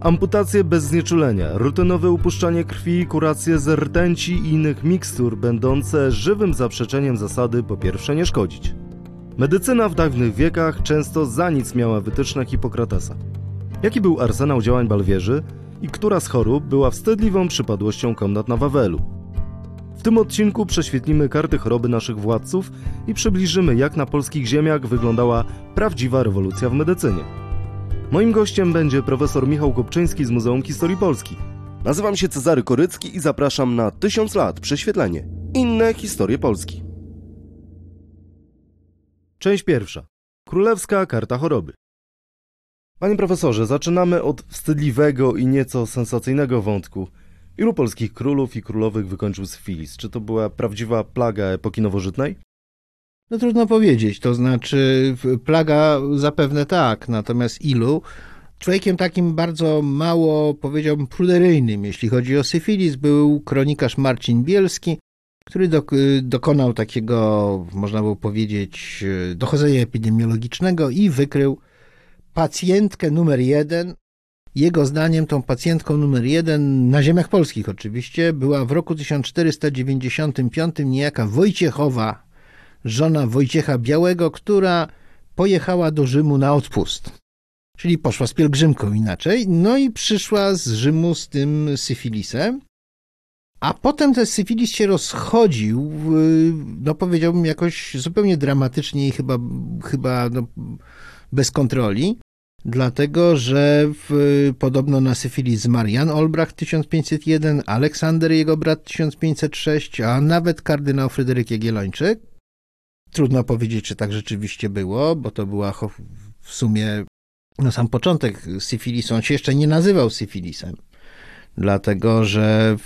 Amputacje bez znieczulenia, rutynowe upuszczanie krwi, kuracje z rtęci i innych mikstur będące żywym zaprzeczeniem zasady po pierwsze nie szkodzić. Medycyna w dawnych wiekach często za nic miała wytyczne Hipokratesa. Jaki był arsenał działań Balwierzy i która z chorób była wstydliwą przypadłością komnat na Wawelu? W tym odcinku prześwietlimy karty choroby naszych władców i przybliżymy, jak na polskich ziemiach wyglądała prawdziwa rewolucja w medycynie. Moim gościem będzie profesor Michał Kopczyński z Muzeum Historii Polski. Nazywam się Cezary Korycki i zapraszam na Tysiąc lat prześwietlenie. Inne historie Polski. Część pierwsza. Królewska karta choroby. Panie profesorze, zaczynamy od wstydliwego i nieco sensacyjnego wątku. Ilu polskich królów i królowych wykończył syfilis? Czy to była prawdziwa plaga epoki nowożytnej? No trudno powiedzieć, to znaczy plaga zapewne tak, natomiast ilu? Człowiekiem takim bardzo mało, powiedziałbym, pruderyjnym, jeśli chodzi o syfilis, był kronikarz Marcin Bielski, który dokonał takiego, można było powiedzieć, dochodzenia epidemiologicznego i wykrył pacjentkę numer jeden. Jego zdaniem tą pacjentką numer jeden, na ziemiach polskich oczywiście, była w roku 1495 niejaka Wojciechowa żona Wojciecha Białego, która pojechała do Rzymu na odpust. Czyli poszła z pielgrzymką inaczej, no i przyszła z Rzymu z tym syfilisem. A potem ten syfilis się rozchodził, no powiedziałbym jakoś zupełnie dramatycznie i chyba, chyba no, bez kontroli, dlatego że w, podobno na syfilis zmarł Jan Olbracht 1501, Aleksander jego brat 1506, a nawet kardynał Fryderyk Jagiellończyk. Trudno powiedzieć, czy tak rzeczywiście było, bo to była w sumie no sam początek syfilisu. On się jeszcze nie nazywał syfilisem, dlatego że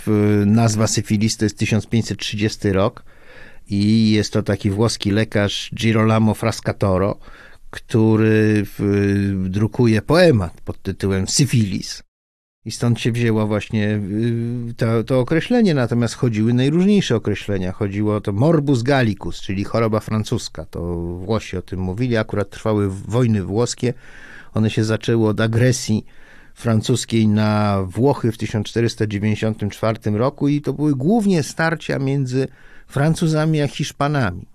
nazwa syfilis to jest 1530 rok i jest to taki włoski lekarz Girolamo Frascatoro, który drukuje poemat pod tytułem Syfilis. I stąd się wzięło właśnie y, to, to, określenie, natomiast chodziły najróżniejsze określenia. Chodziło o to morbus gallicus, czyli choroba francuska. To Włosi o tym mówili, akurat trwały wojny włoskie. One się zaczęły od agresji francuskiej na Włochy w 1494 roku i to były głównie starcia między Francuzami a Hiszpanami.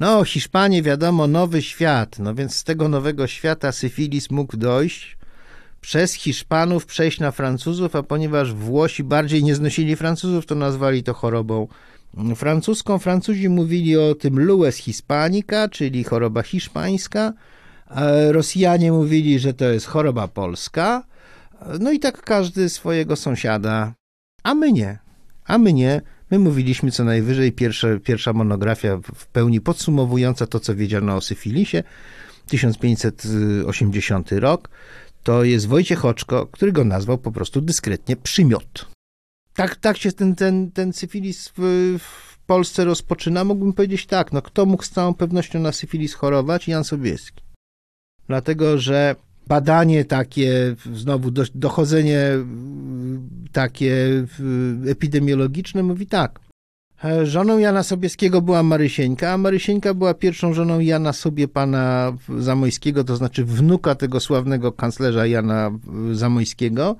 No, Hiszpanie, wiadomo, nowy świat, no więc z tego nowego świata syfilis mógł dojść przez Hiszpanów przejść na Francuzów, a ponieważ Włosi bardziej nie znosili Francuzów, to nazwali to chorobą francuską. Francuzi mówili o tym lues hispanica, czyli choroba hiszpańska. Rosjanie mówili, że to jest choroba polska. No i tak każdy swojego sąsiada, a my nie. A my nie. My mówiliśmy co najwyżej, pierwsze, pierwsza monografia w pełni podsumowująca to, co wiedziano o syfilisie, 1580 rok to jest Wojciech Oczko, który go nazwał po prostu dyskretnie przymiot. Tak, tak się ten, ten, ten syfilis w, w Polsce rozpoczyna. Mógłbym powiedzieć tak, no kto mógł z całą pewnością na syfilis chorować? Jan Sobieski. Dlatego, że badanie takie, znowu do, dochodzenie takie epidemiologiczne mówi tak. E, żoną Jana Sobieskiego była Marysieńka, a Marysieńka była pierwszą żoną Jana sobie pana Zamojskiego, to znaczy wnuka tego sławnego kanclerza Jana Zamojskiego,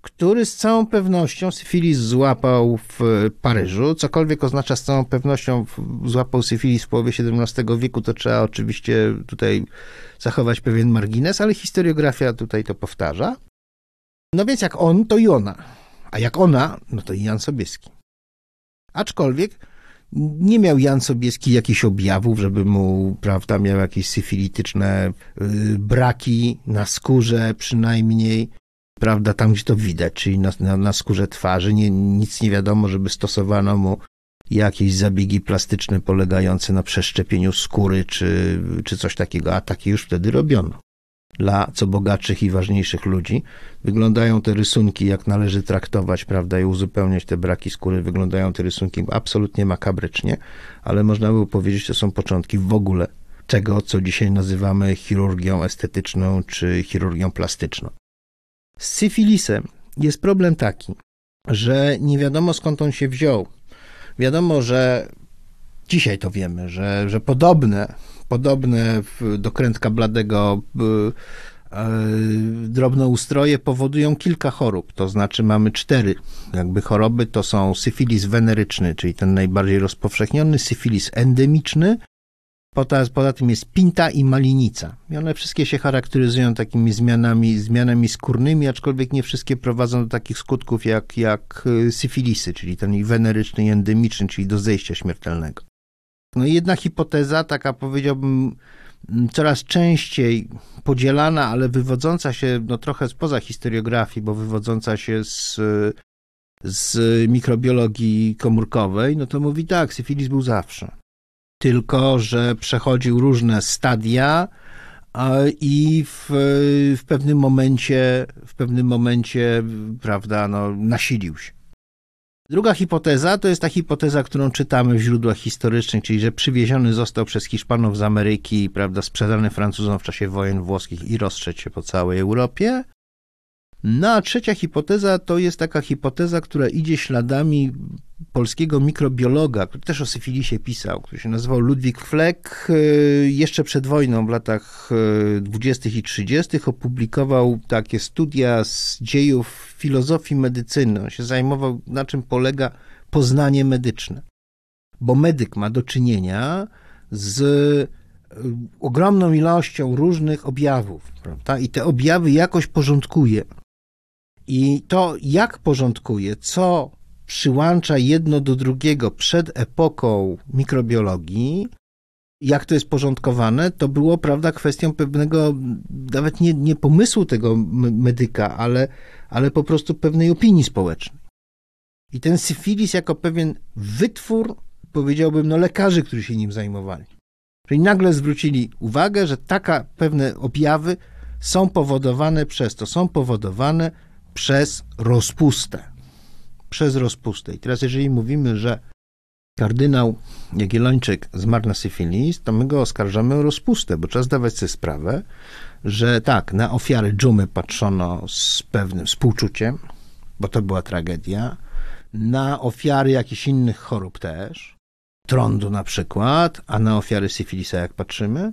który z całą pewnością syfilis złapał w Paryżu. Cokolwiek oznacza z całą pewnością złapał syfilis w połowie XVII wieku, to trzeba oczywiście tutaj zachować pewien margines, ale historiografia tutaj to powtarza. No więc jak on, to i ona. A jak ona, no to i Jan Sobieski. Aczkolwiek nie miał Jan Sobieski jakichś objawów, żeby mu, prawda, miał jakieś syfilityczne y, braki na skórze przynajmniej, prawda, tam gdzie to widać, czyli na, na, na skórze twarzy. Nie, nic nie wiadomo, żeby stosowano mu jakieś zabiegi plastyczne polegające na przeszczepieniu skóry czy, czy coś takiego, a takie już wtedy robiono dla co bogatszych i ważniejszych ludzi. Wyglądają te rysunki, jak należy traktować, prawda, i uzupełniać te braki skóry. Wyglądają te rysunki absolutnie makabrycznie, ale można by powiedzieć, to są początki w ogóle tego, co dzisiaj nazywamy chirurgią estetyczną czy chirurgią plastyczną. Z syfilisem jest problem taki, że nie wiadomo skąd on się wziął. Wiadomo, że dzisiaj to wiemy, że, że podobne podobne do krętka bladego drobnoustroje powodują kilka chorób, to znaczy mamy cztery jakby choroby, to są syfilis weneryczny, czyli ten najbardziej rozpowszechniony, syfilis endemiczny, Poza, poza tym jest pinta i malinica. I one wszystkie się charakteryzują takimi zmianami, zmianami skórnymi, aczkolwiek nie wszystkie prowadzą do takich skutków jak, jak y, syfilisy, czyli ten weneryczny i endemiczny, czyli do zejścia śmiertelnego. No jedna hipoteza, taka powiedziałbym coraz częściej podzielana, ale wywodząca się no, trochę spoza historiografii, bo wywodząca się z, z mikrobiologii komórkowej, no to mówi tak, syfilis był zawsze tylko że przechodził różne stadia i w, w pewnym momencie, w pewnym momencie, prawda, no, nasilił się. Druga hipoteza to jest ta hipoteza, którą czytamy w źródłach historycznych, czyli że przywieziony został przez Hiszpanów z Ameryki, prawda, sprzedany Francuzom w czasie wojen włoskich i rozszedł się po całej Europie. No a trzecia hipoteza to jest taka hipoteza, która idzie śladami polskiego mikrobiologa, który też o syfilisie pisał, który się nazywał Ludwik Fleck. Jeszcze przed wojną, w latach 20. E, i 30., opublikował takie studia z dziejów filozofii medycyny. On się zajmował, na czym polega poznanie medyczne. Bo medyk ma do czynienia z e, ogromną ilością różnych objawów, prawda? I te objawy jakoś porządkuje. I to, jak porządkuje, co przyłącza jedno do drugiego przed epoką mikrobiologii, jak to jest porządkowane, to było, prawda, kwestią pewnego, nawet nie, nie pomysłu tego medyka, ale, ale po prostu pewnej opinii społecznej. I ten syfilis jako pewien wytwór, powiedziałbym, no lekarzy, którzy się nim zajmowali. Czyli nagle zwrócili uwagę, że taka pewne objawy są powodowane przez to, są powodowane przez rozpustę. Przez rozpustę. I teraz, jeżeli mówimy, że kardynał Jagiellończyk zmarł na syfilis, to my go oskarżamy o rozpustę, bo trzeba zdawać sobie sprawę, że tak, na ofiary dżumy patrzono z pewnym współczuciem, bo to była tragedia, na ofiary jakichś innych chorób też, trądu na przykład, a na ofiary syfilisa jak patrzymy,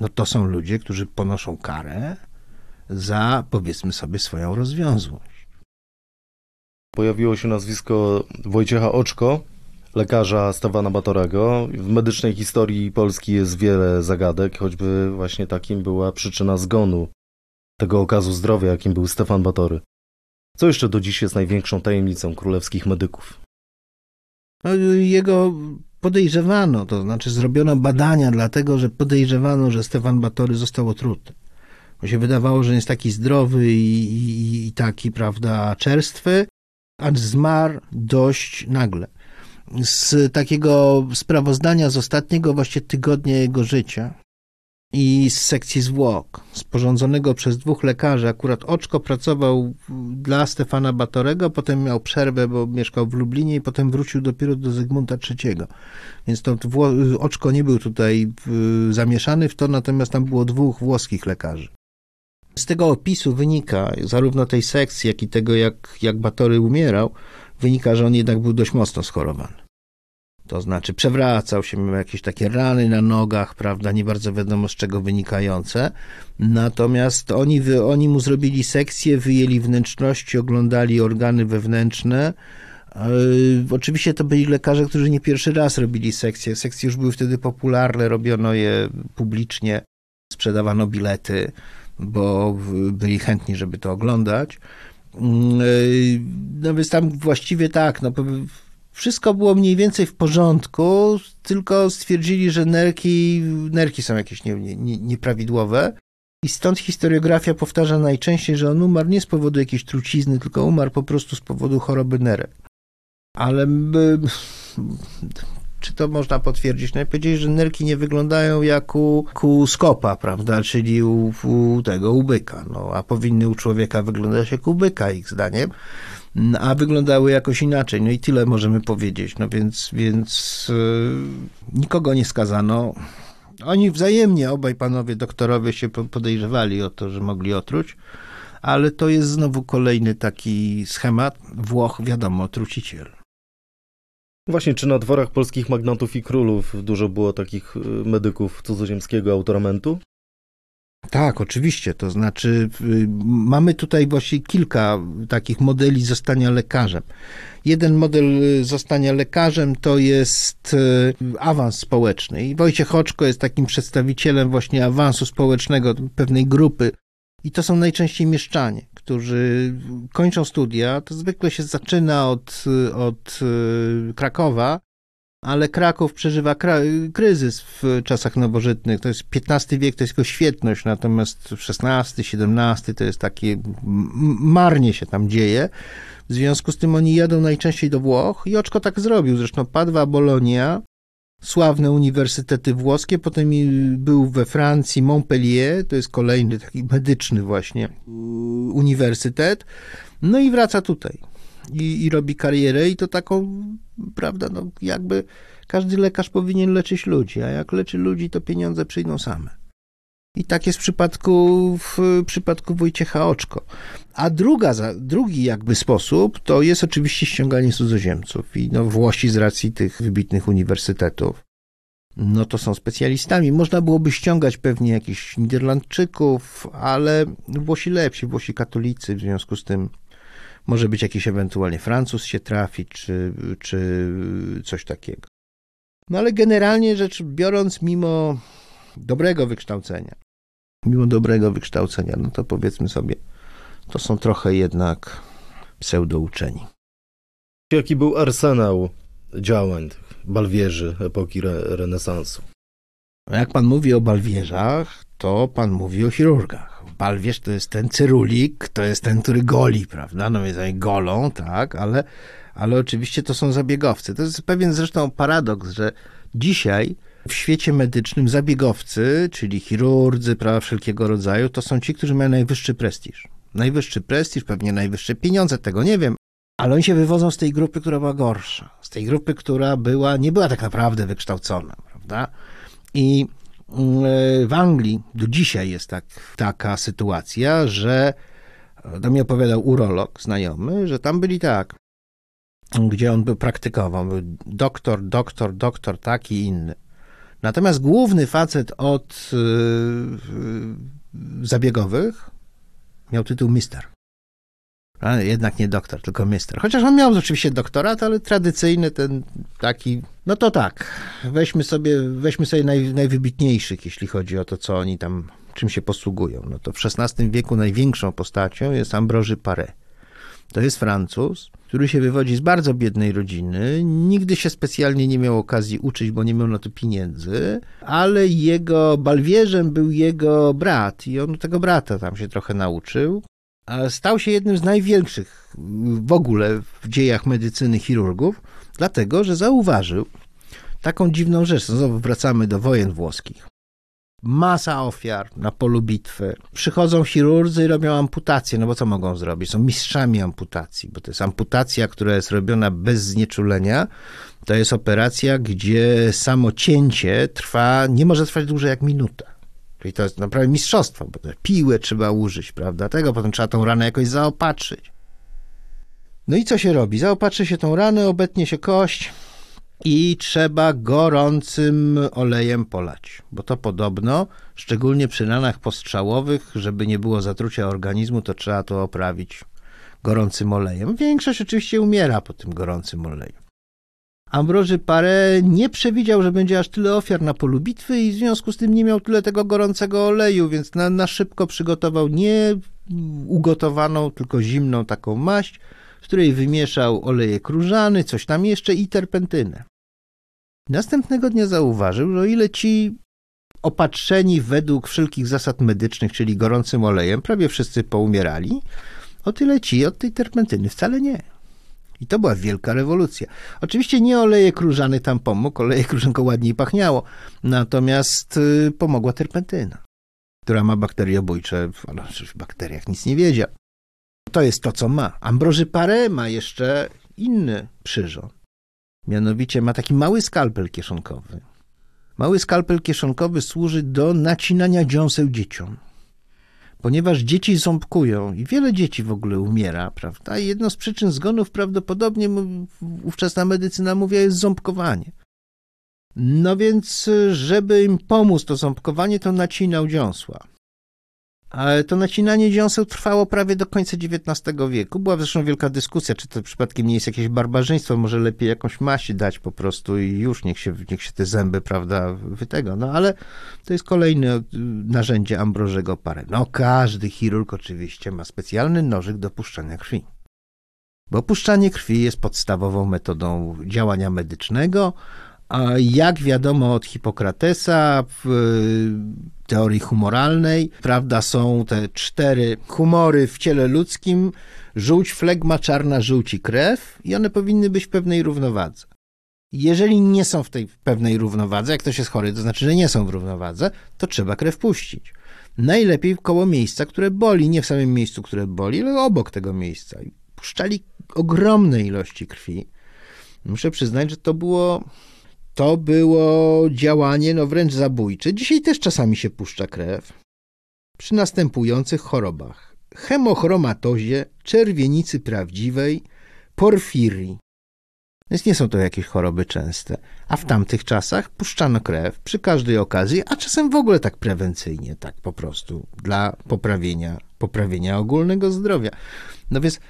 no to są ludzie, którzy ponoszą karę, za, powiedzmy sobie, swoją rozwiązłość. Pojawiło się nazwisko Wojciecha Oczko, lekarza Stefana Batorego. W medycznej historii Polski jest wiele zagadek, choćby właśnie takim była przyczyna zgonu tego okazu zdrowia, jakim był Stefan Batory. Co jeszcze do dziś jest największą tajemnicą królewskich medyków? No, jego podejrzewano, to znaczy zrobiono badania, dlatego że podejrzewano, że Stefan Batory został otruty. Bo się wydawało, że jest taki zdrowy i, i, i taki, prawda, czerstwy, a zmarł dość nagle. Z takiego sprawozdania z ostatniego właśnie tygodnia jego życia i z sekcji zwłok, sporządzonego przez dwóch lekarzy. Akurat Oczko pracował dla Stefana Batorego, potem miał przerwę, bo mieszkał w Lublinie i potem wrócił dopiero do Zygmunta III. Więc to Oczko nie był tutaj zamieszany w to, natomiast tam było dwóch włoskich lekarzy. Z tego opisu wynika, zarówno tej sekcji, jak i tego, jak, jak Batory umierał, wynika, że on jednak był dość mocno schorowany. To znaczy przewracał się, miał jakieś takie rany na nogach, prawda, nie bardzo wiadomo z czego wynikające. Natomiast oni, oni mu zrobili sekcję, wyjęli wnętrzności, oglądali organy wewnętrzne. Yy, oczywiście to byli lekarze, którzy nie pierwszy raz robili sekcje. Sekcje już były wtedy popularne, robiono je publicznie, sprzedawano bilety bo byli chętni, żeby to oglądać. Mm, e, no więc tam właściwie tak, no wszystko było mniej więcej w porządku, tylko stwierdzili, że nerki, nerki są jakieś nie, nie, nieprawidłowe. I stąd historiografia powtarza najczęściej, że on umarł nie z powodu jakiejś trucizny, tylko umarł po prostu z powodu choroby nerek. Ale czy to można potwierdzić? Najpierw że nerki nie wyglądają jak u, u skopa, prawda, czyli u, u tego, u byka, no, a powinny u człowieka wyglądać jak u byka, ich zdaniem a wyglądały jakoś inaczej. No i tyle możemy powiedzieć. No więc, więc yy, nikogo nie skazano. Oni wzajemnie, obaj panowie doktorowie się podejrzewali o to, że mogli otruć, ale to jest znowu kolejny taki schemat. Włoch, wiadomo, truciciel. Właśnie, czy na dworach polskich magnatów i królów dużo było takich y, medyków cudzoziemskiego autoramentu? Tak, oczywiście. To znaczy, y, mamy tutaj właśnie kilka takich modeli zostania lekarzem. Jeden model y, zostania lekarzem to jest awans społeczny. I Wojciech Oczko jest takim przedstawicielem właśnie awansu społecznego pewnej grupy. I to są najczęściej mieszczanie, którzy kończą studia. To zwykle się zaczyna od, od Krakowa ale Kraków przeżywa kryzys w czasach nowożytnych. To jest XV wiek, to jest jego świetność, natomiast XVI, XVII to jest takie, marnie się tam dzieje. W związku z tym oni jadą najczęściej do Włoch i Oczko tak zrobił. Zresztą Padwa, Bolonia, sławne uniwersytety włoskie, potem był we Francji Montpellier, to jest kolejny taki medyczny właśnie uniwersytet, no i wraca tutaj i, i robi karierę i to taką, prawda, no jakby każdy lekarz powinien leczyć ludzi, a jak leczy ludzi, to pieniądze przyjdą same. I tak jest w przypadku, w przypadku Wojciecha Oczko. A druga, drugi jakby sposób to jest oczywiście ściąganie cudzoziemców. I no Włosi z racji tych wybitnych uniwersytetów, no to są specjalistami. Można byłoby ściągać pewnie jakichś Niderlandczyków, ale Włosi lepsi, Włosi katolicy, w związku z tym może być jakiś ewentualnie Francuz się trafi, czy, czy coś takiego. No ale generalnie rzecz biorąc, mimo dobrego wykształcenia, mimo dobrego wykształcenia, no to powiedzmy sobie, to są trochę jednak pseudouczeni. Jaki był arsenał działań balwierzy epoki re renesansu? Jak pan mówi o balwierzach, to pan mówi o chirurgach. Balwierz to jest ten cyrulik, to jest ten, który goli, prawda? No więc oni golą, tak, ale, ale oczywiście to są zabiegowcy. To jest pewien zresztą paradoks, że dzisiaj w świecie medycznym zabiegowcy, czyli chirurdzy, prawa wszelkiego rodzaju, to są ci, którzy mają najwyższy prestiż. Najwyższy prestiż, pewnie najwyższe pieniądze, tego nie wiem, ale oni się wywodzą z tej grupy, która była gorsza. Z tej grupy, która była, nie była tak naprawdę wykształcona, prawda? I w Anglii do dzisiaj jest tak, taka sytuacja, że do mnie opowiadał urolog znajomy, że tam byli tak, gdzie on był praktykował, był doktor, doktor, doktor, taki inny. Natomiast główny facet od yy, zabiegowych miał tytuł mister. Jednak nie doktor, tylko mister. Chociaż on miał oczywiście doktorat, ale tradycyjny ten taki, no to tak, weźmy sobie, weźmy sobie naj, najwybitniejszych, jeśli chodzi o to, co oni tam, czym się posługują. No to w XVI wieku największą postacią jest Ambroży Paré. To jest Francuz, który się wywodzi z bardzo biednej rodziny. Nigdy się specjalnie nie miał okazji uczyć, bo nie miał na to pieniędzy, ale jego balwierzem był jego brat i on tego brata tam się trochę nauczył stał się jednym z największych w ogóle w dziejach medycyny chirurgów, dlatego że zauważył taką dziwną rzecz. Znowu wracamy do wojen włoskich. Masa ofiar na polu bitwy. Przychodzą chirurdzy i robią amputację, no bo co mogą zrobić? Są mistrzami amputacji, bo to jest amputacja, która jest robiona bez znieczulenia. To jest operacja, gdzie samo cięcie trwa, nie może trwać dłużej jak minuta. Czyli to jest naprawdę mistrzostwo, bo piłę trzeba użyć, prawda? Tego potem trzeba tą ranę jakoś zaopatrzyć. No i co się robi? Zaopatrzy się tą ranę, obetnie się kość i trzeba gorącym olejem polać, bo to podobno, szczególnie przy ranach postrzałowych, żeby nie było zatrucia organizmu, to trzeba to oprawić gorącym olejem. Większość oczywiście umiera po tym gorącym oleju. Ambroży Paré nie przewidział, że będzie aż tyle ofiar na polu bitwy i w związku z tym nie miał tyle tego gorącego oleju, więc na, na szybko przygotował nie ugotowaną, tylko zimną taką maść, w której wymieszał olejek różany, coś tam jeszcze i terpentynę. Następnego dnia zauważył, że o ile ci opatrzeni według wszelkich zasad medycznych, czyli gorącym olejem, prawie wszyscy poumierali, o tyle ci od tej terpentyny wcale nie. I to była wielka rewolucja. Oczywiście nie olejek różany tam pomógł, olejek różanko ładniej pachniało, natomiast y, pomogła terpentyna, która ma bakteriobójcze, ale w bakteriach nic nie wiedział. To jest to, co ma. Ambroży Paré ma jeszcze inny przyrząd. Mianowicie ma taki mały skalpel kieszonkowy. Mały skalpel kieszonkowy służy do nacinania dziąseł dzieciom ponieważ dzieci ząbkują i wiele dzieci w ogóle umiera, prawda? I jedną z przyczyn zgonów prawdopodobnie ówczesna medycyna mówi, jest ząbkowanie. No więc, żeby im pomóc to ząbkowanie, to nacinał dziąsła. To nacinanie dziąseł trwało prawie do końca XIX wieku. Była zresztą wielka dyskusja, czy to przypadkiem nie jest jakieś barbarzyństwo, może lepiej jakąś maść dać po prostu i już niech się, niech się te zęby, prawda, wytego. No ale to jest kolejne y, narzędzie Ambrożego Parę. No każdy chirurg oczywiście ma specjalny nożyk do puszczania krwi. Bo puszczanie krwi jest podstawową metodą działania medycznego, jak wiadomo od Hipokratesa w teorii humoralnej, prawda, są te cztery humory w ciele ludzkim, żółć, flegma, czarna żółć i krew i one powinny być w pewnej równowadze. Jeżeli nie są w tej pewnej równowadze, jak ktoś jest chory, to znaczy, że nie są w równowadze, to trzeba krew puścić. Najlepiej koło miejsca, które boli, nie w samym miejscu, które boli, ale obok tego miejsca. Puszczali ogromne ilości krwi. Muszę przyznać, że to było to było działanie no wręcz zabójcze. Dzisiaj też czasami się puszcza krew. Przy następujących chorobach: hemochromatozie, czerwienicy prawdziwej, porfirii. Więc nie są to jakieś choroby częste. A w tamtych czasach puszczano krew przy każdej okazji, a czasem w ogóle tak prewencyjnie, tak po prostu, dla poprawienia, poprawienia ogólnego zdrowia. No więc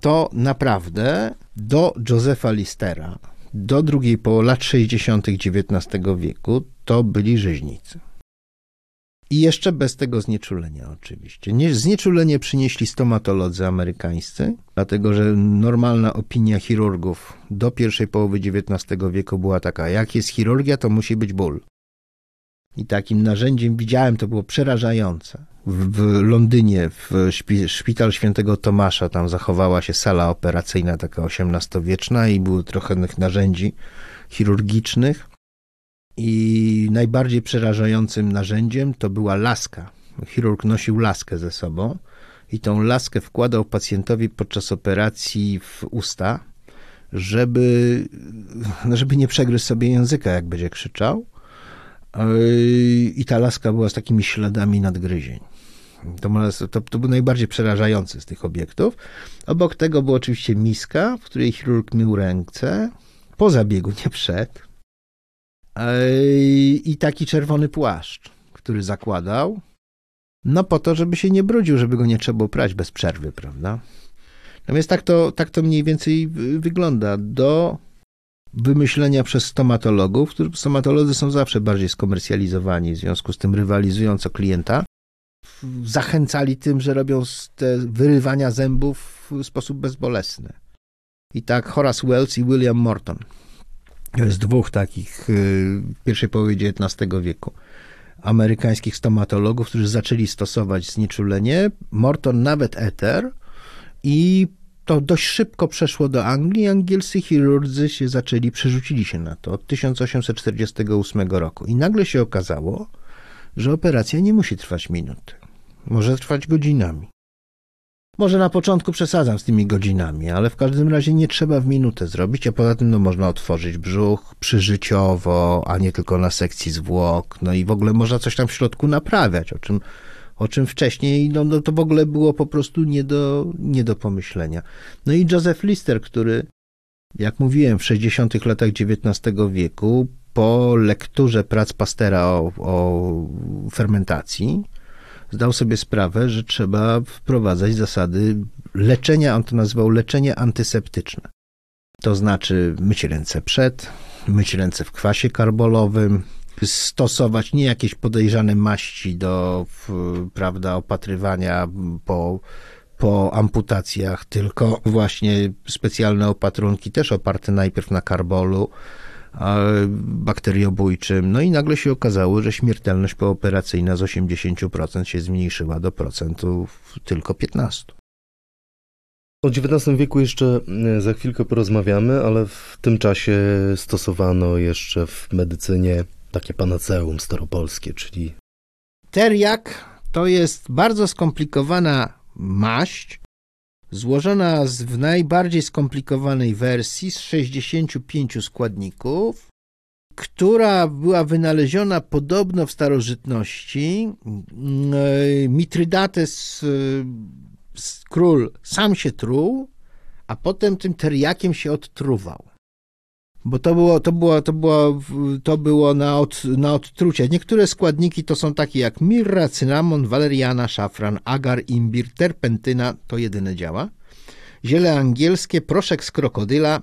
to naprawdę do Josefa Listera, do drugiej połowy lat 60. XIX wieku to byli rzeźnicy. I jeszcze bez tego znieczulenia, oczywiście. Nie, znieczulenie przynieśli stomatolodzy amerykańscy, dlatego że normalna opinia chirurgów do pierwszej połowy XIX wieku była taka: jak jest chirurgia, to musi być ból. I takim narzędziem widziałem, to było przerażające. W, w Londynie, w szpi, szpital świętego Tomasza, tam zachowała się sala operacyjna, taka XVIII-wieczna, i było trochę narzędzi chirurgicznych. I najbardziej przerażającym narzędziem to była laska. Chirurg nosił laskę ze sobą i tą laskę wkładał pacjentowi podczas operacji w usta, żeby, żeby nie przegryzł sobie języka, jak będzie krzyczał i ta laska była z takimi śladami nadgryzień. To, to, to był najbardziej przerażający z tych obiektów. Obok tego była oczywiście miska, w której chirurg mył ręce, po zabiegu, nie przed. I taki czerwony płaszcz, który zakładał, no po to, żeby się nie brudził, żeby go nie trzeba prać bez przerwy, prawda? Więc tak to, tak to mniej więcej wygląda. Do wymyślenia przez stomatologów, którzy stomatolodzy są zawsze bardziej skomercjalizowani, w związku z tym rywalizując o klienta, zachęcali tym, że robią te wyrywania zębów w sposób bezbolesny. I tak Horace Wells i William Morton. To jest dwóch takich y, w pierwszej połowie XIX wieku amerykańskich stomatologów, którzy zaczęli stosować znieczulenie. Morton nawet eter i to dość szybko przeszło do Anglii. Angielscy chirurdzy się zaczęli, przerzucili się na to od 1848 roku. I nagle się okazało, że operacja nie musi trwać minuty. Może trwać godzinami. Może na początku przesadzam z tymi godzinami, ale w każdym razie nie trzeba w minutę zrobić, a poza tym no, można otworzyć brzuch przyżyciowo, a nie tylko na sekcji zwłok. No i w ogóle można coś tam w środku naprawiać, o czym o czym wcześniej no, no to w ogóle było po prostu nie do, nie do pomyślenia. No i Joseph Lister, który, jak mówiłem, w 60. latach XIX wieku, po lekturze prac Pastera o, o fermentacji, zdał sobie sprawę, że trzeba wprowadzać zasady leczenia, on to nazywał leczenie antyseptyczne. To znaczy myć ręce przed, myć ręce w kwasie karbolowym, stosować nie jakieś podejrzane maści do, prawda, opatrywania po, po amputacjach, tylko właśnie specjalne opatrunki, też oparte najpierw na karbolu, bakteriobójczym. No i nagle się okazało, że śmiertelność pooperacyjna z 80% się zmniejszyła do procentu tylko 15%. O XIX wieku jeszcze e, za chwilkę porozmawiamy, ale w tym czasie stosowano jeszcze w medycynie takie panaceum staropolskie, czyli... Teriak to jest bardzo skomplikowana maść, złożona z, w najbardziej skomplikowanej wersji z 65 składników, która była wynaleziona podobno w starożytności. Mitrydates, król, sam się truł, a potem tym teriakiem się odtruwał. Bo to było, to było, to było, to było na, od, na odtrucie. Niektóre składniki to są takie jak mirra, cynamon, waleriana, szafran, agar, imbir, terpentyna, to jedyne działa. Ziele angielskie, proszek z krokodyla,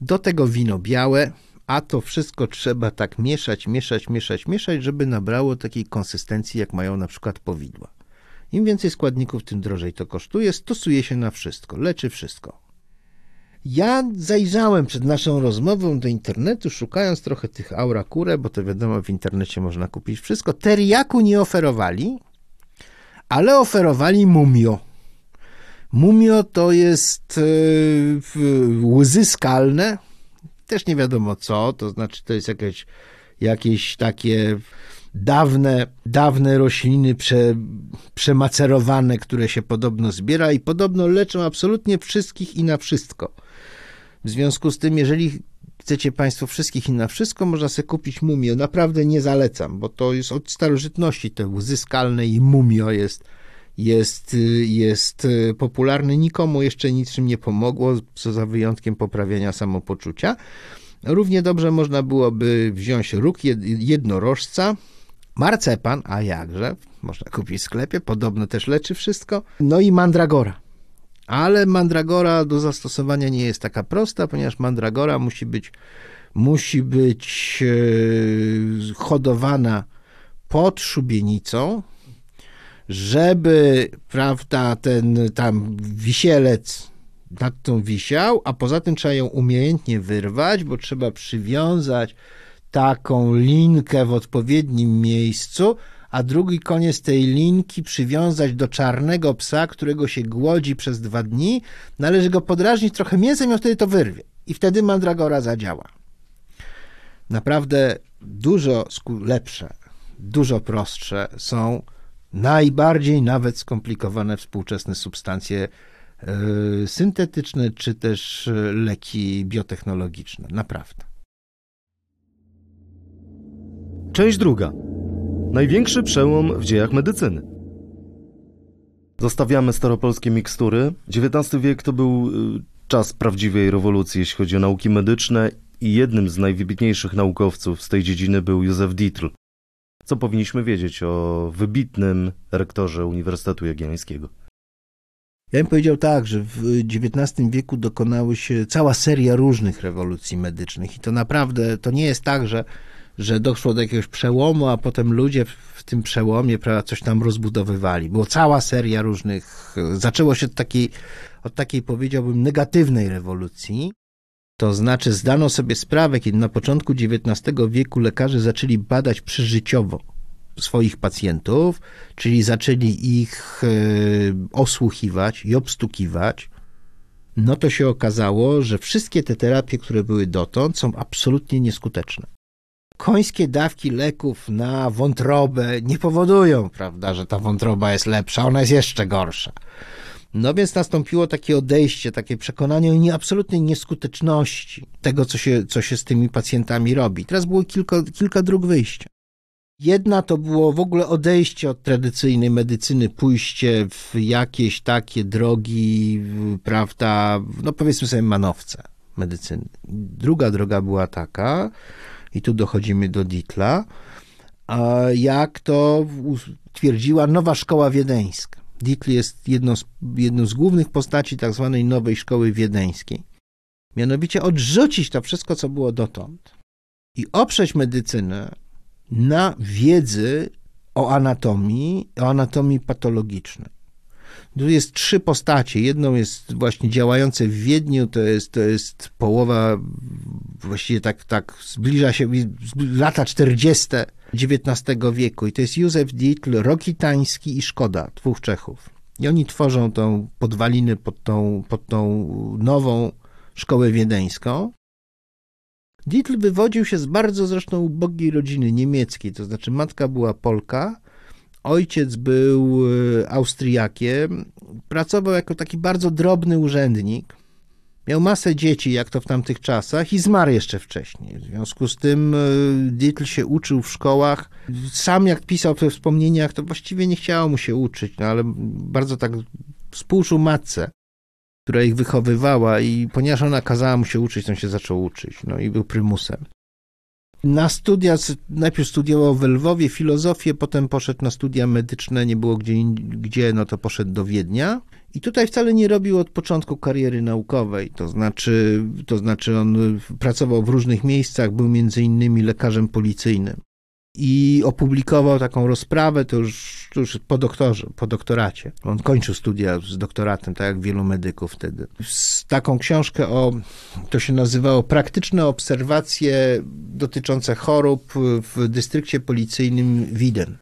do tego wino białe, a to wszystko trzeba tak mieszać, mieszać, mieszać, mieszać, żeby nabrało takiej konsystencji, jak mają na przykład powidła. Im więcej składników, tym drożej to kosztuje. Stosuje się na wszystko, leczy wszystko. Ja zajrzałem przed naszą rozmową do internetu, szukając trochę tych aura kure, bo to wiadomo, w internecie można kupić wszystko. Teriaku nie oferowali, ale oferowali mumio. Mumio to jest yy, łzy skalne, też nie wiadomo co, to znaczy to jest jakieś, jakieś takie dawne, dawne rośliny prze, przemacerowane, które się podobno zbiera i podobno leczą absolutnie wszystkich i na wszystko. W związku z tym, jeżeli chcecie Państwo wszystkich i na wszystko, można sobie kupić mumio. Naprawdę nie zalecam, bo to jest od starożytności te łzy skalne i mumio jest, jest, jest popularny. Nikomu jeszcze niczym nie pomogło, co za wyjątkiem poprawienia samopoczucia. Równie dobrze można byłoby wziąć róg jednorożca, marcepan, a jakże, można kupić w sklepie, podobno też leczy wszystko, no i mandragora. Ale mandragora do zastosowania nie jest taka prosta, ponieważ mandragora musi być, musi być e, hodowana pod szubienicą, żeby, prawda, ten tam wisielec nad tą wisiał, a poza tym trzeba ją umiejętnie wyrwać, bo trzeba przywiązać taką linkę w odpowiednim miejscu, a drugi koniec tej linki przywiązać do czarnego psa, którego się głodzi przez dwa dni, należy go podrażnić trochę mięsem i on wtedy to wyrwie. I wtedy mandragora zadziała. Naprawdę dużo lepsze, dużo prostsze są najbardziej nawet skomplikowane współczesne substancje yy, syntetyczne czy też e, leki biotechnologiczne. Naprawdę. Część druga. Największy przełom w dziejach medycyny. Zostawiamy staropolskie mikstury. XIX wiek to był y, czas prawdziwej rewolucji, jeśli chodzi o nauki medyczne i jednym z najwybitniejszych naukowców z tej dziedziny był Józef Dietl. Co powinniśmy wiedzieć o wybitnym rektorze Uniwersytetu Jagiellońskiego? Ja bym powiedział tak, że w XIX wieku dokonały się cała seria różnych rewolucji medycznych i to naprawdę, to nie jest tak, że że doszło do jakiegoś przełomu, a potem ludzie w tym przełomie prawda, coś tam rozbudowywali. Było cała seria różnych. Zaczęło się od takiej, od takiej powiedziałbym, negatywnej rewolucji. To znaczy, zdano sobie sprawę, kiedy na początku XIX wieku lekarze zaczęli badać przeżyciowo swoich pacjentów, czyli zaczęli ich e, osłuchiwać i obstukiwać, no to się okazało, że wszystkie te terapie, które były dotąd, są absolutnie nieskuteczne końskie dawki leków na wątrobę nie powodują, prawda, że ta wątroba jest lepsza, ona jest jeszcze gorsza. No więc nastąpiło takie odejście, takie przekonanie o absolutnej nieskuteczności tego, co się, co się z tymi pacjentami robi. Teraz było kilka, kilka dróg wyjścia. Jedna to było w ogóle odejście od tradycyjnej medycyny, pójście w jakieś takie drogi, prawda, no powiedzmy sobie manowce medycyny. Druga droga była taka, i tu dochodzimy do Ditla, jak to twierdziła nowa szkoła wiedeńska. Dietl jest jedną z, jedną z głównych postaci tak zwanej nowej szkoły wiedeńskiej. Mianowicie odrzucić to wszystko, co było dotąd i oprzeć medycynę na wiedzy o anatomii, o anatomii patologicznej. Tu jest trzy postacie. Jedną jest właśnie działające w Wiedniu, to jest, to jest połowa, właściwie tak, tak zbliża się lata 40. XIX wieku i to jest Józef Dietl, Rokitański i Szkoda, dwóch Czechów. I oni tworzą tą podwaliny pod tą, pod tą nową szkołę wiedeńską. Dietl wywodził się z bardzo zresztą ubogiej rodziny niemieckiej, to znaczy matka była Polka, Ojciec był e, Austriakiem, pracował jako taki bardzo drobny urzędnik. Miał masę dzieci, jak to w tamtych czasach, i zmarł jeszcze wcześniej. W związku z tym e, Dietl się uczył w szkołach. Sam, jak pisał we wspomnieniach, to właściwie nie chciało mu się uczyć, no ale bardzo tak współczuł matce. która ich wychowywała i ponieważ ona kazała mu się uczyć, to on się zaczął uczyć, no i był prymusem. Na studia, najpierw studiował w Lwowie filozofię, potem poszedł na studia medyczne, nie było gdzie, gdzie, no to poszedł do Wiednia. I tutaj wcale nie robił od początku kariery naukowej, to znaczy, to znaczy on pracował w różnych miejscach, był między innymi lekarzem policyjnym i opublikował taką rozprawę, to już, to już po doktorze, po doktoracie. On kończył studia z doktoratem, tak jak wielu medyków wtedy. Z taką książkę o, to się nazywało Praktyczne obserwacje dotyczące chorób w dystrykcie policyjnym Widen.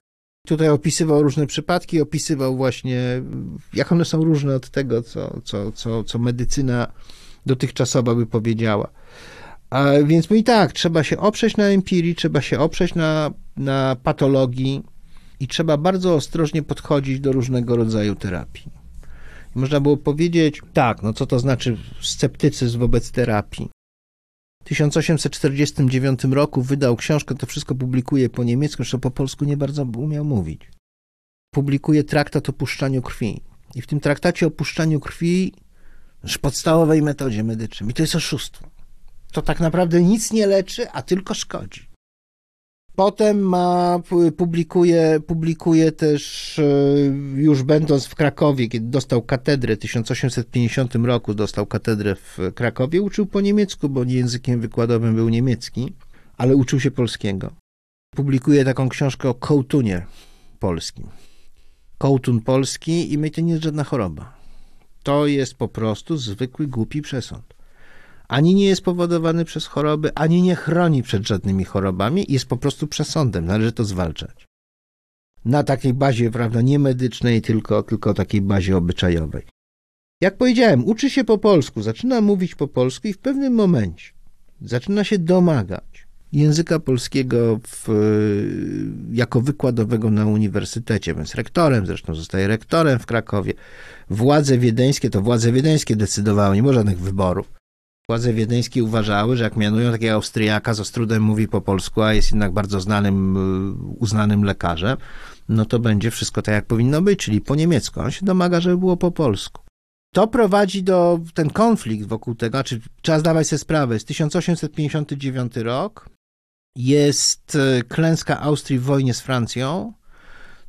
Tutaj opisywał różne przypadki, opisywał właśnie, jak one są różne od tego, co, co, co, co medycyna dotychczasowa by powiedziała. A więc mówi tak, trzeba się oprzeć na empirii, trzeba się oprzeć na, na patologii i trzeba bardzo ostrożnie podchodzić do różnego rodzaju terapii. Można było powiedzieć, tak, no co to znaczy sceptycyzm wobec terapii. W 1849 roku wydał książkę, to wszystko publikuje po niemiecku, zresztą po polsku nie bardzo umiał mówić. Publikuje traktat o puszczaniu krwi. I w tym traktacie o puszczaniu krwi, podstawowej metodzie medycznej, i to jest oszustwo to tak naprawdę nic nie leczy, a tylko szkodzi. Potem ma, publikuje, publikuje też, e, już będąc w Krakowie, kiedy dostał katedrę, w 1850 roku dostał katedrę w Krakowie, uczył po niemiecku, bo językiem wykładowym był niemiecki, ale uczył się polskiego. Publikuje taką książkę o kołtunie polskim. Kołtun polski i my to nie jest żadna choroba. To jest po prostu zwykły, głupi przesąd ani nie jest powodowany przez choroby, ani nie chroni przed żadnymi chorobami, jest po prostu przesądem, należy to zwalczać. Na takiej bazie, prawda, nie medycznej, tylko, tylko takiej bazie obyczajowej. Jak powiedziałem, uczy się po polsku, zaczyna mówić po polsku i w pewnym momencie zaczyna się domagać języka polskiego w, jako wykładowego na uniwersytecie, więc rektorem, zresztą zostaje rektorem w Krakowie. Władze wiedeńskie, to władze wiedeńskie decydowały, nie ma żadnych wyborów. Władze wiedeńskie uważały, że jak mianują takiego Austriaka, z Ostrudem mówi po polsku, a jest jednak bardzo znanym, y, uznanym lekarzem, no to będzie wszystko tak, jak powinno być, czyli po niemiecku. On się domaga, żeby było po polsku. To prowadzi do, ten konflikt wokół tego, znaczy trzeba zdawać sobie sprawę, jest 1859 rok, jest y, klęska Austrii w wojnie z Francją,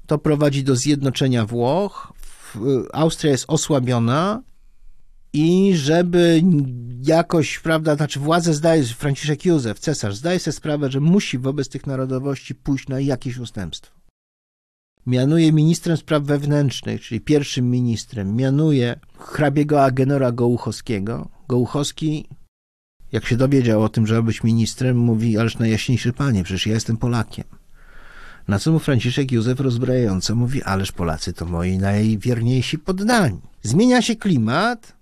to prowadzi do zjednoczenia Włoch, y, Austria jest osłabiona, i żeby jakoś, prawda, znaczy władzę zdaje, Franciszek Józef, cesarz, zdaje sobie sprawę, że musi wobec tych narodowości pójść na jakieś ustępstwo. Mianuje ministrem spraw wewnętrznych, czyli pierwszym ministrem, mianuje hrabiego Agenora Gołuchowskiego. Gołuchowski, jak się dowiedział o tym, że ma być ministrem, mówi, ależ najjaśniejszy panie, przecież ja jestem Polakiem. Na co mu Franciszek Józef rozbrajająco mówi, ależ Polacy to moi najwierniejsi poddani. Zmienia się klimat,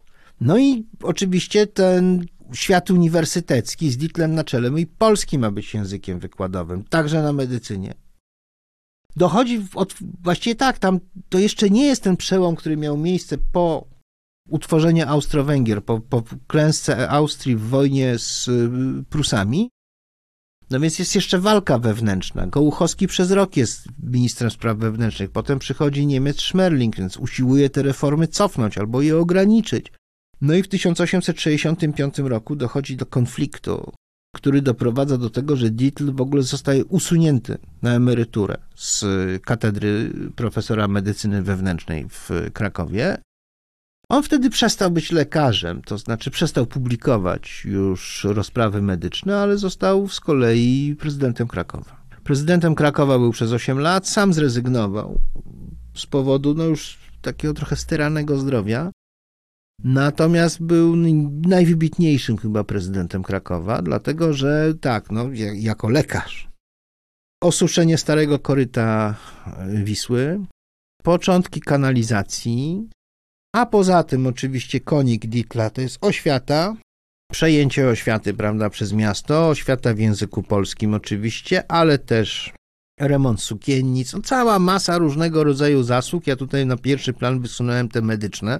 no i oczywiście ten świat uniwersytecki z Ditlem na czele, i polski ma być językiem wykładowym, także na medycynie. Dochodzi od, właściwie tak, tam to jeszcze nie jest ten przełom, który miał miejsce po utworzeniu Austro-Węgier, po, po klęsce Austrii w wojnie z y, Prusami. No więc jest jeszcze walka wewnętrzna. Gołuchowski przez rok jest ministrem spraw wewnętrznych. Potem przychodzi Niemiec Schmerling, więc usiłuje te reformy cofnąć albo je ograniczyć. No i w 1865 roku dochodzi do konfliktu, który doprowadza do tego, że Dietl w ogóle zostaje usunięty na emeryturę z katedry profesora medycyny wewnętrznej w Krakowie. On wtedy przestał być lekarzem, to znaczy przestał publikować już rozprawy medyczne, ale został z kolei prezydentem Krakowa. Prezydentem Krakowa był przez 8 lat, sam zrezygnował z powodu no już takiego trochę steranego zdrowia. Natomiast był najwybitniejszym chyba prezydentem Krakowa, dlatego że tak, no, jako lekarz. Osuszenie starego koryta Wisły, początki kanalizacji, a poza tym oczywiście konik Ditla to jest oświata, przejęcie oświaty, prawda, przez miasto, oświata w języku polskim oczywiście, ale też remont sukiennic, no, cała masa różnego rodzaju zasług. Ja tutaj na pierwszy plan wysunąłem te medyczne,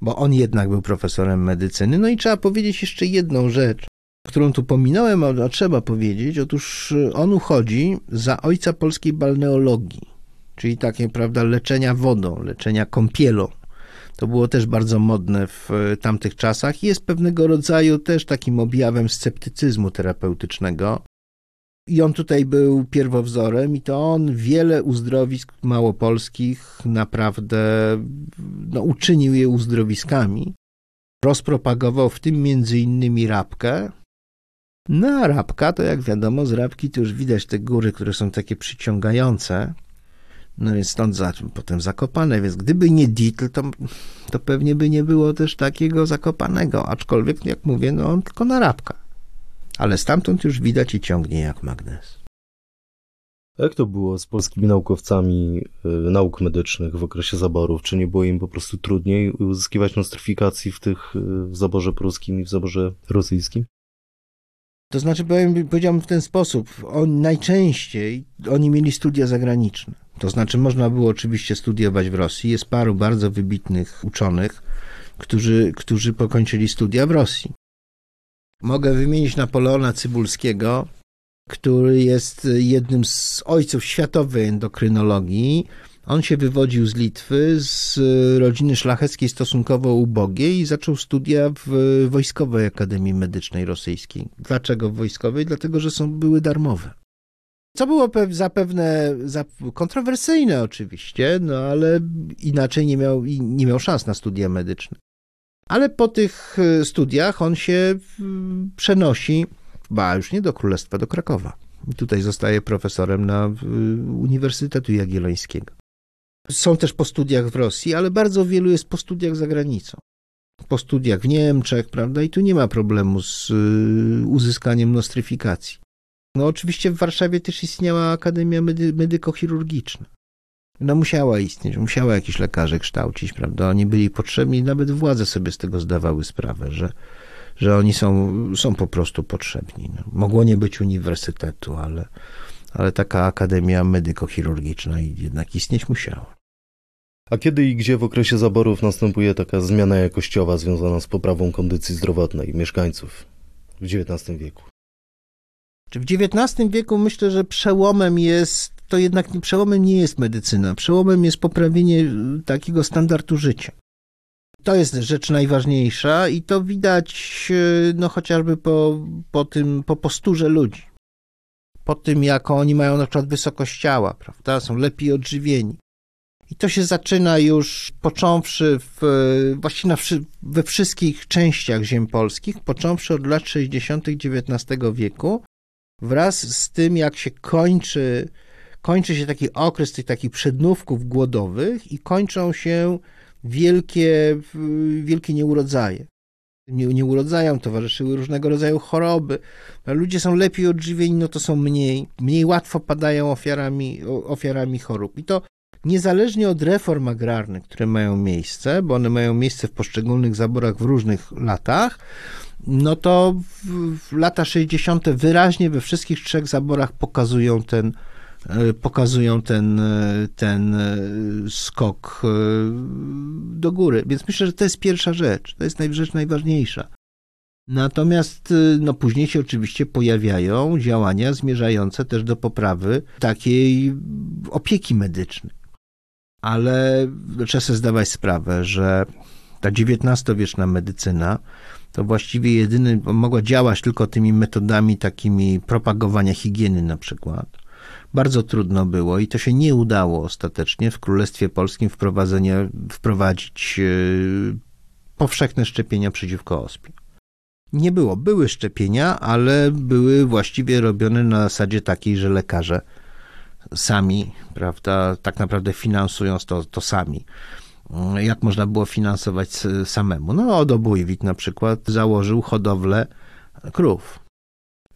bo on jednak był profesorem medycyny. No i trzeba powiedzieć jeszcze jedną rzecz, którą tu pominąłem, a trzeba powiedzieć. Otóż y, on uchodzi za ojca polskiej balneologii, czyli takie, prawda, leczenia wodą, leczenia kąpielą. To było też bardzo modne w tamtych czasach i jest pewnego rodzaju też takim objawem sceptycyzmu terapeutycznego. I on tutaj był pierwowzorem, i to on wiele uzdrowisk małopolskich naprawdę no, uczynił je uzdrowiskami. Rozpropagował w tym między innymi rabkę. No a rabka, to jak wiadomo, z rabki to już widać te góry, które są takie przyciągające. No więc stąd za, potem zakopane, więc gdyby nie Dietl, to, to pewnie by nie było też takiego zakopanego, aczkolwiek, jak mówię, no on tylko na rabka. Ale stamtąd już widać i ciągnie jak magnes. Jak to było z polskimi naukowcami y, nauk medycznych w okresie zaborów? Czy nie było im po prostu trudniej uzyskiwać nostryfikacji w tych y, w zaborze pruskim i w zaborze rosyjskim? To znaczy, powiem, powiedziałbym w ten sposób, on, najczęściej oni mieli studia zagraniczne. To znaczy, można było oczywiście studiować w Rosji. Jest paru bardzo wybitnych uczonych, którzy, którzy pokończyli studia w Rosji. Mogę wymienić Napoleona Cybulskiego, który jest jednym z ojców światowej endokrynologii. On się wywodził z Litwy, z rodziny szlacheckiej stosunkowo ubogiej i zaczął studia w Wojskowej Akademii Medycznej Rosyjskiej. Dlaczego w wojskowej? Dlatego, że są, były darmowe. Co było zapewne kontrowersyjne oczywiście, no ale inaczej nie miał, nie miał szans na studia medyczne. Ale po tych e, studiach on się przenosi, ba już nie do Królestwa, do Krakowa. I tutaj zostaje profesorem na Uniwersytetu Jagiellońskiego. Są też po studiach w Rosji, ale bardzo wielu jest po studiach za granicą. Po studiach w Niemczech, prawda? I tu nie ma problemu z uzyskaniem nostryfikacji. No oczywiście w Warszawie też istniała Akademia Medy Medykochirurgiczna. No musiała istnieć, musiała jakiś lekarze kształcić, prawda? Oni byli potrzebni, nawet władze sobie z tego zdawały sprawę, że, że oni są, są po prostu potrzebni. No, mogło nie być uniwersytetu, ale, ale taka akademia medykochirurgiczna jednak istnieć musiała. A kiedy i gdzie w okresie zaborów następuje taka zmiana jakościowa związana z poprawą kondycji zdrowotnej mieszkańców w XIX wieku? W XIX wieku myślę, że przełomem jest, to jednak przełomem nie jest medycyna. Przełomem jest poprawienie y, takiego standardu życia. To jest rzecz najważniejsza i to widać y, no, chociażby po, po tym, po posturze ludzi. Po tym, jaką oni mają na przykład wysokość ciała, prawda? Są lepiej odżywieni. I to się zaczyna już począwszy w, właściwie na, we wszystkich częściach ziem polskich, począwszy od lat 60. XIX wieku, wraz z tym, jak się kończy, kończy się taki okres tych takich przednówków głodowych i kończą się wielkie, wielkie nieurodzaje. Nie, nieurodzają towarzyszyły różnego rodzaju choroby. Ludzie są lepiej odżywieni, no to są mniej, mniej łatwo padają ofiarami, ofiarami chorób. I to niezależnie od reform agrarnych, które mają miejsce, bo one mają miejsce w poszczególnych zaborach w różnych latach, no to w, w lata 60. wyraźnie we wszystkich trzech zaborach pokazują ten, pokazują ten, e, ten e, skok do góry. Więc myślę, że to jest pierwsza rzecz. To jest rzecz najważniejsza. Natomiast no, później się oczywiście pojawiają działania zmierzające też do poprawy takiej opieki medycznej. Ale trzeba sobie zdawać sprawę, że ta XIX-wieczna medycyna to właściwie jedyny, mogła działać tylko tymi metodami takimi propagowania higieny na przykład. Bardzo trudno było i to się nie udało ostatecznie w Królestwie Polskim wprowadzenie, wprowadzić yy, powszechne szczepienia przeciwko ospie. Nie było. Były szczepienia, ale były właściwie robione na zasadzie takiej, że lekarze sami, prawda, tak naprawdę finansując to, to sami jak można było finansować samemu. No, Odobójwit na przykład założył hodowlę krów.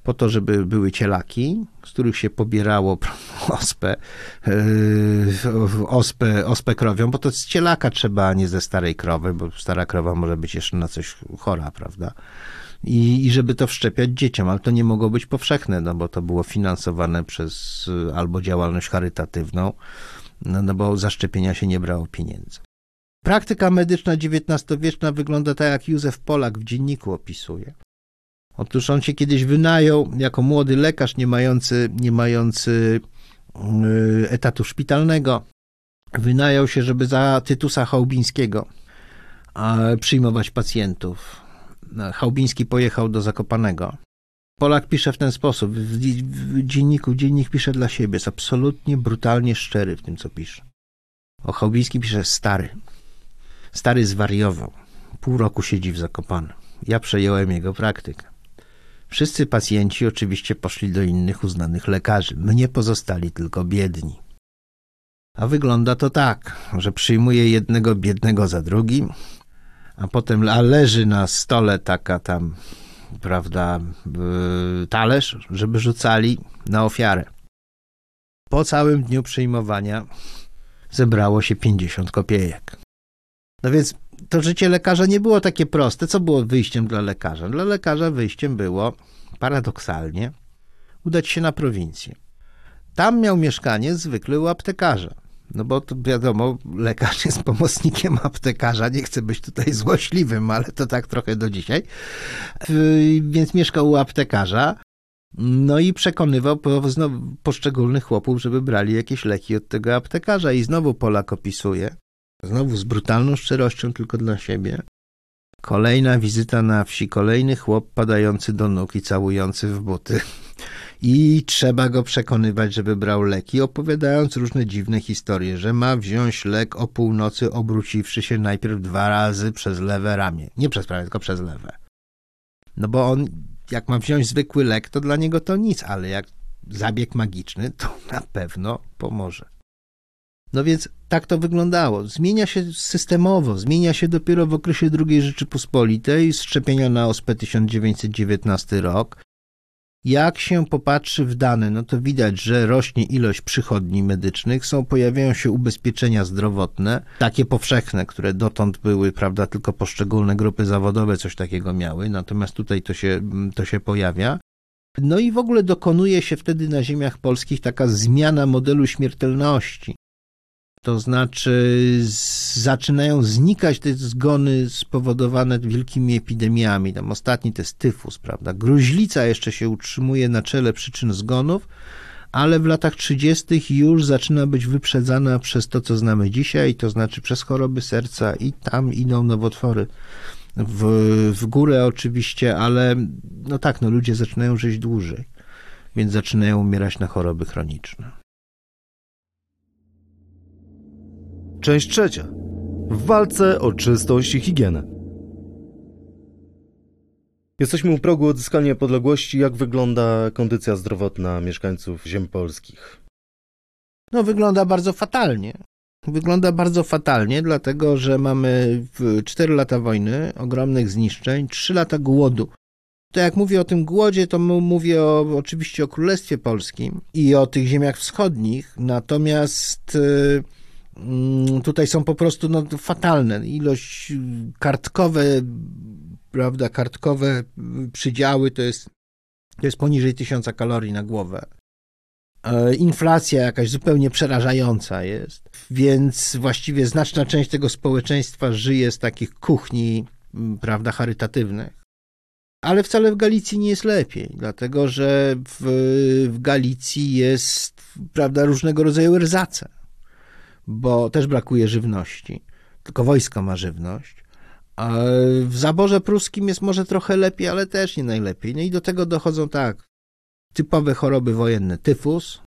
Po to, żeby były cielaki, z których się pobierało ospę, yy, ospę, ospę krowią, bo to z cielaka trzeba, a nie ze starej krowy, bo stara krowa może być jeszcze na coś chora, prawda? I, I żeby to wszczepiać dzieciom, ale to nie mogło być powszechne, no bo to było finansowane przez albo działalność charytatywną, no, no bo za szczepienia się nie brało pieniędzy. Praktyka medyczna XIX-wieczna wygląda tak, jak Józef Polak w dzienniku opisuje. Otóż on się kiedyś wynajął jako młody lekarz, nie mający, nie mający yy, etatu szpitalnego. Wynajął się, żeby za Tytusa Chałubińskiego przyjmować pacjentów. Chałbiński pojechał do Zakopanego. Polak pisze w ten sposób, w dzienniku, dziennik pisze dla siebie, jest absolutnie brutalnie szczery w tym, co pisze. O Chałbiński pisze stary. Stary zwariował. Pół roku siedzi w Zakopanem. Ja przejąłem jego praktykę. Wszyscy pacjenci oczywiście poszli do innych uznanych lekarzy. Mnie pozostali tylko biedni. A wygląda to tak, że przyjmuje jednego biednego za drugim, a potem a leży na stole taka tam, prawda, talerz, żeby rzucali na ofiarę. Po całym dniu przyjmowania zebrało się 50 kopiejek. No więc to życie lekarza nie było takie proste. Co było wyjściem dla lekarza? Dla lekarza wyjściem było, paradoksalnie, udać się na prowincję. Tam miał mieszkanie zwykle u aptekarza. No bo to wiadomo, lekarz jest pomocnikiem aptekarza, nie chcę być tutaj złośliwym, ale to tak trochę do dzisiaj. Więc mieszkał u aptekarza. No i przekonywał poszczególnych chłopów, żeby brali jakieś leki od tego aptekarza. I znowu Polak opisuje, znowu z brutalną szczerością tylko dla siebie. Kolejna wizyta na wsi, kolejny chłop padający do nóg i całujący w buty i trzeba go przekonywać, żeby brał leki, opowiadając różne dziwne historie, że ma wziąć lek o północy, obróciwszy się najpierw dwa razy przez lewe ramię. Nie przez prawe, tylko przez lewe. No bo on, jak ma wziąć zwykły lek, to dla niego to nic, ale jak zabieg magiczny, to na pewno pomoże. No więc tak to wyglądało. Zmienia się systemowo, zmienia się dopiero w okresie II Rzeczypospolitej, szczepienia na ospę 1919 rok, jak się popatrzy w dane, no to widać, że rośnie ilość przychodni medycznych, są, pojawiają się ubezpieczenia zdrowotne, takie powszechne, które dotąd były, prawda, tylko poszczególne grupy zawodowe coś takiego miały, natomiast tutaj to się, to się pojawia. No i w ogóle dokonuje się wtedy na ziemiach polskich taka zmiana modelu śmiertelności. To znaczy zaczynają znikać te zgony spowodowane wielkimi epidemiami. Tam ostatni to jest tyfus, prawda? Gruźlica jeszcze się utrzymuje na czele przyczyn zgonów, ale w latach 30. już zaczyna być wyprzedzana przez to, co znamy dzisiaj, to znaczy przez choroby serca i tam idą nowotwory w, w górę oczywiście, ale no tak, no ludzie zaczynają żyć dłużej, więc zaczynają umierać na choroby chroniczne. Część trzecia. W walce o czystość i higienę. Jesteśmy u progu odzyskania podległości. Jak wygląda kondycja zdrowotna mieszkańców ziem polskich? No, wygląda bardzo fatalnie. Wygląda bardzo fatalnie, dlatego że mamy 4 lata wojny, ogromnych zniszczeń, 3 lata głodu. To jak mówię o tym głodzie, to mówię o, oczywiście o Królestwie Polskim i o tych ziemiach wschodnich, natomiast. Mm, tutaj są po prostu no, fatalne. Ilość kartkowe, prawda, kartkowe przydziały to jest, to jest poniżej tysiąca kalorii na głowę. E, inflacja jakaś zupełnie przerażająca jest, więc właściwie znaczna część tego społeczeństwa żyje z takich kuchni, prawda, charytatywnych. Ale wcale w Galicji nie jest lepiej, dlatego że w, w Galicji jest, prawda, różnego rodzaju rzace bo też brakuje żywności. Tylko wojsko ma żywność. A w zaborze pruskim jest może trochę lepiej, ale też nie najlepiej. No i do tego dochodzą tak, typowe choroby wojenne, tyfus,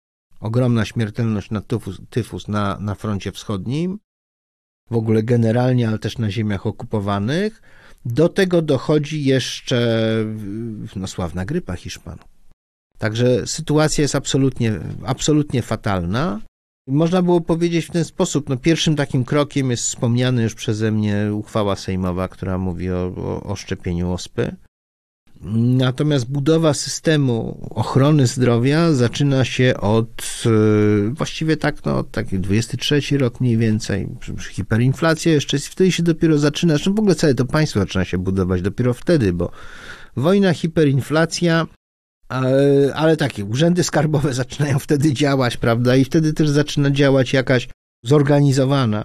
ogromna śmiertelność na tyfus, tyfus na, na froncie wschodnim, w ogóle generalnie, ale też na ziemiach okupowanych. Do tego dochodzi jeszcze no, sławna grypa Hiszpan. Także sytuacja jest absolutnie, absolutnie fatalna. Można było powiedzieć w ten sposób, no pierwszym takim krokiem jest wspomniany już przeze mnie uchwała sejmowa, która mówi o, o, o szczepieniu ospy. Natomiast budowa systemu ochrony zdrowia zaczyna się od e, właściwie tak, no, taki 23 rok mniej więcej. Hiperinflacja jeszcze wtedy się dopiero zaczyna, zresztą w ogóle całe to państwo zaczyna się budować dopiero wtedy, bo wojna, hiperinflacja ale, takie, urzędy skarbowe zaczynają wtedy działać, prawda? I wtedy też zaczyna działać jakaś zorganizowana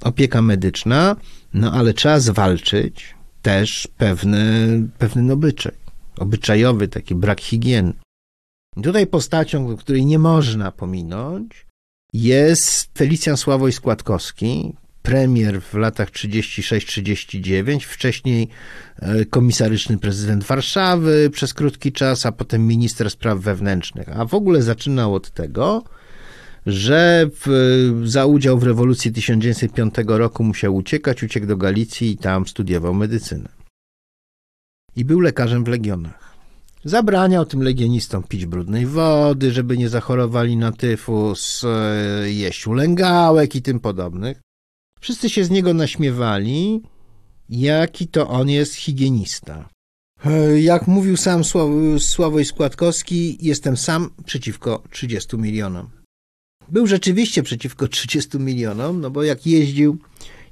opieka medyczna, no ale trzeba zwalczyć też pewny, pewny obyczaj, obyczajowy, taki brak higieny. Tutaj postacią, której nie można pominąć, jest Felicjan Sławoj Składkowski, premier w latach 36-39, wcześniej e, komisaryczny prezydent Warszawy przez krótki czas, a potem minister spraw wewnętrznych. A w ogóle zaczynał od tego, że w, za udział w rewolucji 1905 roku musiał uciekać, uciekł do Galicji i tam studiował medycynę. I był lekarzem w legionach. Zabraniał tym legionistom pić brudnej wody, żeby nie zachorowali na tyfus, e, jeść ulęgałek i tym podobnych. Wszyscy się z niego naśmiewali, jaki to on jest higienista. Jak mówił sam Sławoj Składkowski, jestem sam przeciwko 30 milionom. Był rzeczywiście przeciwko 30 milionom, no bo jak jeździł,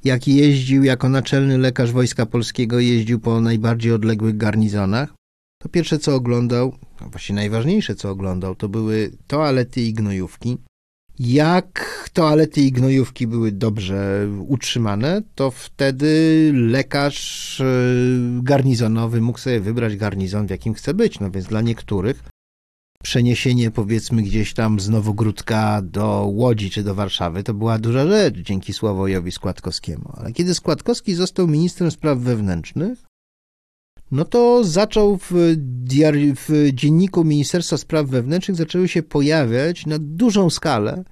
jak jeździł jako naczelny lekarz Wojska Polskiego, jeździł po najbardziej odległych garnizonach, to pierwsze co oglądał, a właściwie najważniejsze co oglądał, to były toalety i gnojówki. Jak toalety i gnojówki były dobrze utrzymane, to wtedy lekarz e, garnizonowy mógł sobie wybrać garnizon, w jakim chce być. No więc dla niektórych przeniesienie powiedzmy gdzieś tam z Nowogródka do Łodzi czy do Warszawy to była duża rzecz dzięki Sławojowi Składkowskiemu. Ale kiedy Składkowski został ministrem spraw wewnętrznych, no to zaczął w, w dzienniku Ministerstwa Spraw Wewnętrznych zaczęły się pojawiać na dużą skalę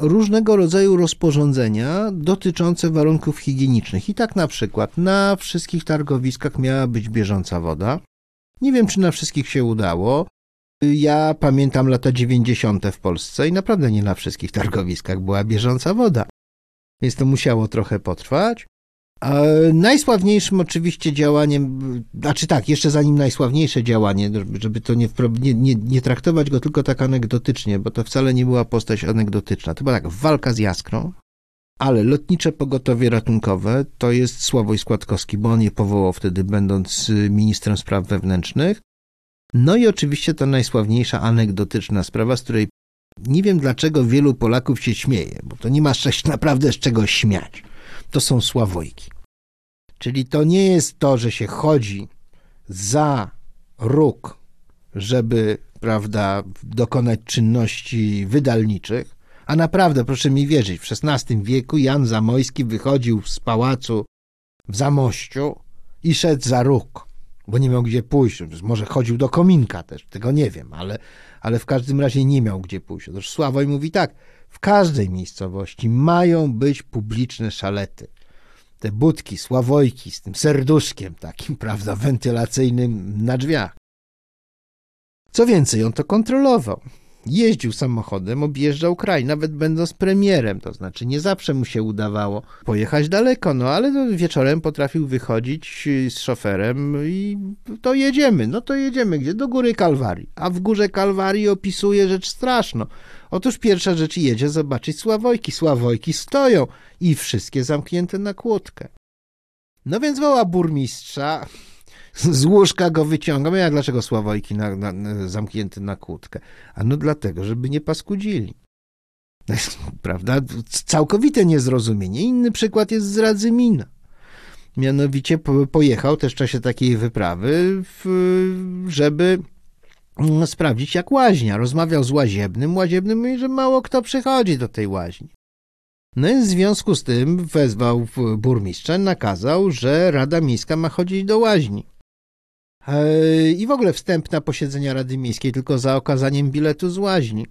różnego rodzaju rozporządzenia dotyczące warunków higienicznych. I tak na przykład na wszystkich targowiskach miała być bieżąca woda. Nie wiem, czy na wszystkich się udało. Ja pamiętam lata 90. w Polsce i naprawdę nie na wszystkich targowiskach była bieżąca woda. Więc to musiało trochę potrwać. Najsławniejszym oczywiście działaniem, znaczy tak, jeszcze zanim najsławniejsze działanie, żeby to nie, nie, nie, traktować go tylko tak anegdotycznie, bo to wcale nie była postać anegdotyczna. To była tak, walka z Jaskrą, ale lotnicze pogotowie ratunkowe to jest Sławoj Składkowski, bo on je powołał wtedy będąc ministrem spraw wewnętrznych. No i oczywiście ta najsławniejsza anegdotyczna sprawa, z której nie wiem dlaczego wielu Polaków się śmieje, bo to nie ma naprawdę z czego śmiać to są sławojki. Czyli to nie jest to, że się chodzi za róg, żeby, prawda, dokonać czynności wydalniczych, a naprawdę, proszę mi wierzyć, w XVI wieku Jan Zamojski wychodził z pałacu w Zamościu i szedł za róg, bo nie miał gdzie pójść. Może chodził do kominka też, tego nie wiem, ale, ale w każdym razie nie miał gdzie pójść. Otóż Sławoj mówi tak, w każdej miejscowości mają być publiczne szalety. Te budki, sławojki z tym serduszkiem takim, prawda, wentylacyjnym na drzwiach. Co więcej, on to kontrolował jeździł samochodem, objeżdżał kraj, nawet będąc premierem, to znaczy nie zawsze mu się udawało pojechać daleko, no ale wieczorem potrafił wychodzić z szoferem i to jedziemy, no to jedziemy gdzie? Do góry Kalwarii. A w górze Kalwarii opisuje rzecz straszną. Otóż pierwsza rzecz jedzie zobaczyć Sławojki. Sławojki stoją i wszystkie zamknięte na kłódkę. No więc woła burmistrza, z łóżka go wyciągam. Ja dlaczego Sławojki na, na, zamknięty na kłódkę? A no dlatego, żeby nie paskudzili. Prawda? Całkowite niezrozumienie. Inny przykład jest z Radzymina. Mianowicie pojechał też w czasie takiej wyprawy, żeby mm, sprawdzić jak łaźnia. Rozmawiał z łaziebnym. Łaziebny mówi, że mało kto przychodzi do tej łaźni. No i w związku z tym wezwał burmistrza, nakazał, że Rada Miejska ma chodzić do łaźni. I w ogóle wstęp na posiedzenia Rady Miejskiej tylko za okazaniem biletu z łaźni.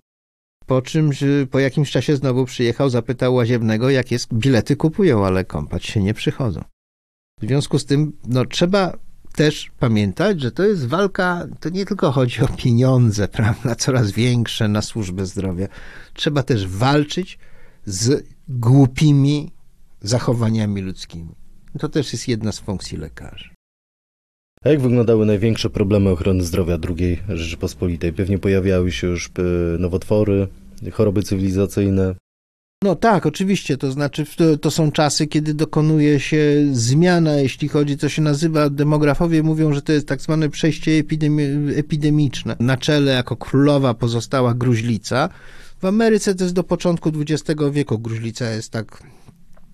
Po czym po jakimś czasie znowu przyjechał, zapytał łaziebnego, jak jest, bilety kupują, ale kąpać się nie przychodzą. W związku z tym, no trzeba też pamiętać, że to jest walka, to nie tylko chodzi o pieniądze, prawda, coraz większe na służbę zdrowia. Trzeba też walczyć z głupimi zachowaniami ludzkimi. To też jest jedna z funkcji lekarzy. A jak wyglądały największe problemy ochrony zdrowia II Rzeczypospolitej? Pewnie pojawiały się już e, nowotwory, choroby cywilizacyjne. No tak, oczywiście, to znaczy to, to, są czasy, kiedy dokonuje się zmiana, jeśli chodzi, co się nazywa, demografowie mówią, że to jest tak zwane przejście epidemi epidemiczne. Na czele jako królowa pozostała gruźlica. W Ameryce to jest do początku XX wieku, gruźlica jest tak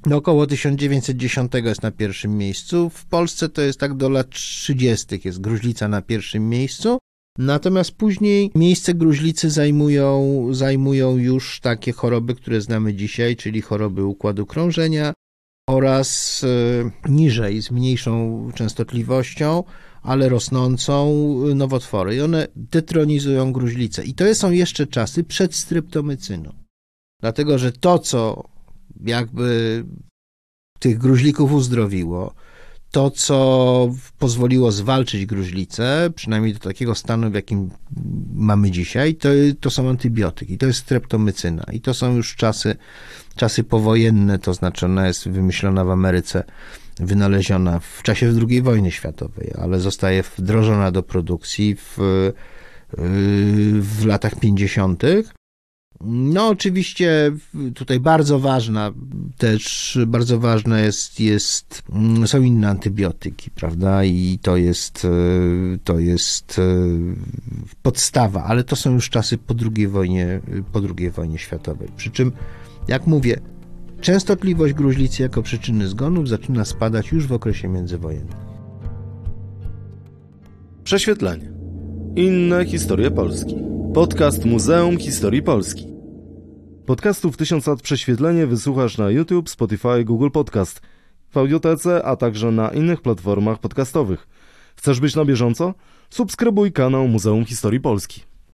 do około 1910 jest na pierwszym miejscu. W Polsce to jest tak do lat 30. jest gruźlica na pierwszym miejscu. Natomiast później miejsce gruźlicy zajmują, zajmują już takie choroby, które znamy dzisiaj, czyli choroby układu krążenia, oraz e, niżej, z mniejszą częstotliwością, ale rosnącą nowotwory. I one detronizują gruźlicę. I to są jeszcze czasy przed stryptomycyną. Dlatego, że to, co jakby tych gruźlików uzdrowiło, to, co pozwoliło zwalczyć gruźlicę, przynajmniej do takiego stanu, w jakim mamy dzisiaj, to, to są antybiotyki, to jest streptomycyna. I to są już czasy, czasy powojenne, to znaczy ona jest wymyślona w Ameryce, wynaleziona w czasie II wojny światowej, ale zostaje wdrożona do produkcji w, w latach 50. No, oczywiście tutaj bardzo ważna też, bardzo ważne jest, jest, mm, są inne antybiotyki, prawda? I to jest, e, to jest e, podstawa, ale to są już czasy po II wojnie, po II wojnie światowej. Przy czym, jak mówię, częstotliwość gruźlicy jako przyczyny zgonów zaczyna spadać już w okresie międzywojennym. Prześwietlenie. Inne historie Polski. Podcast Muzeum Historii Polski. Podcastów 1000 lat prześwietlenie wysłuchasz na YouTube, Spotify, Google Podcast, w audiotece, a także na innych platformach podcastowych. Chcesz być na bieżąco? Subskrybuj kanał Muzeum Historii Polski.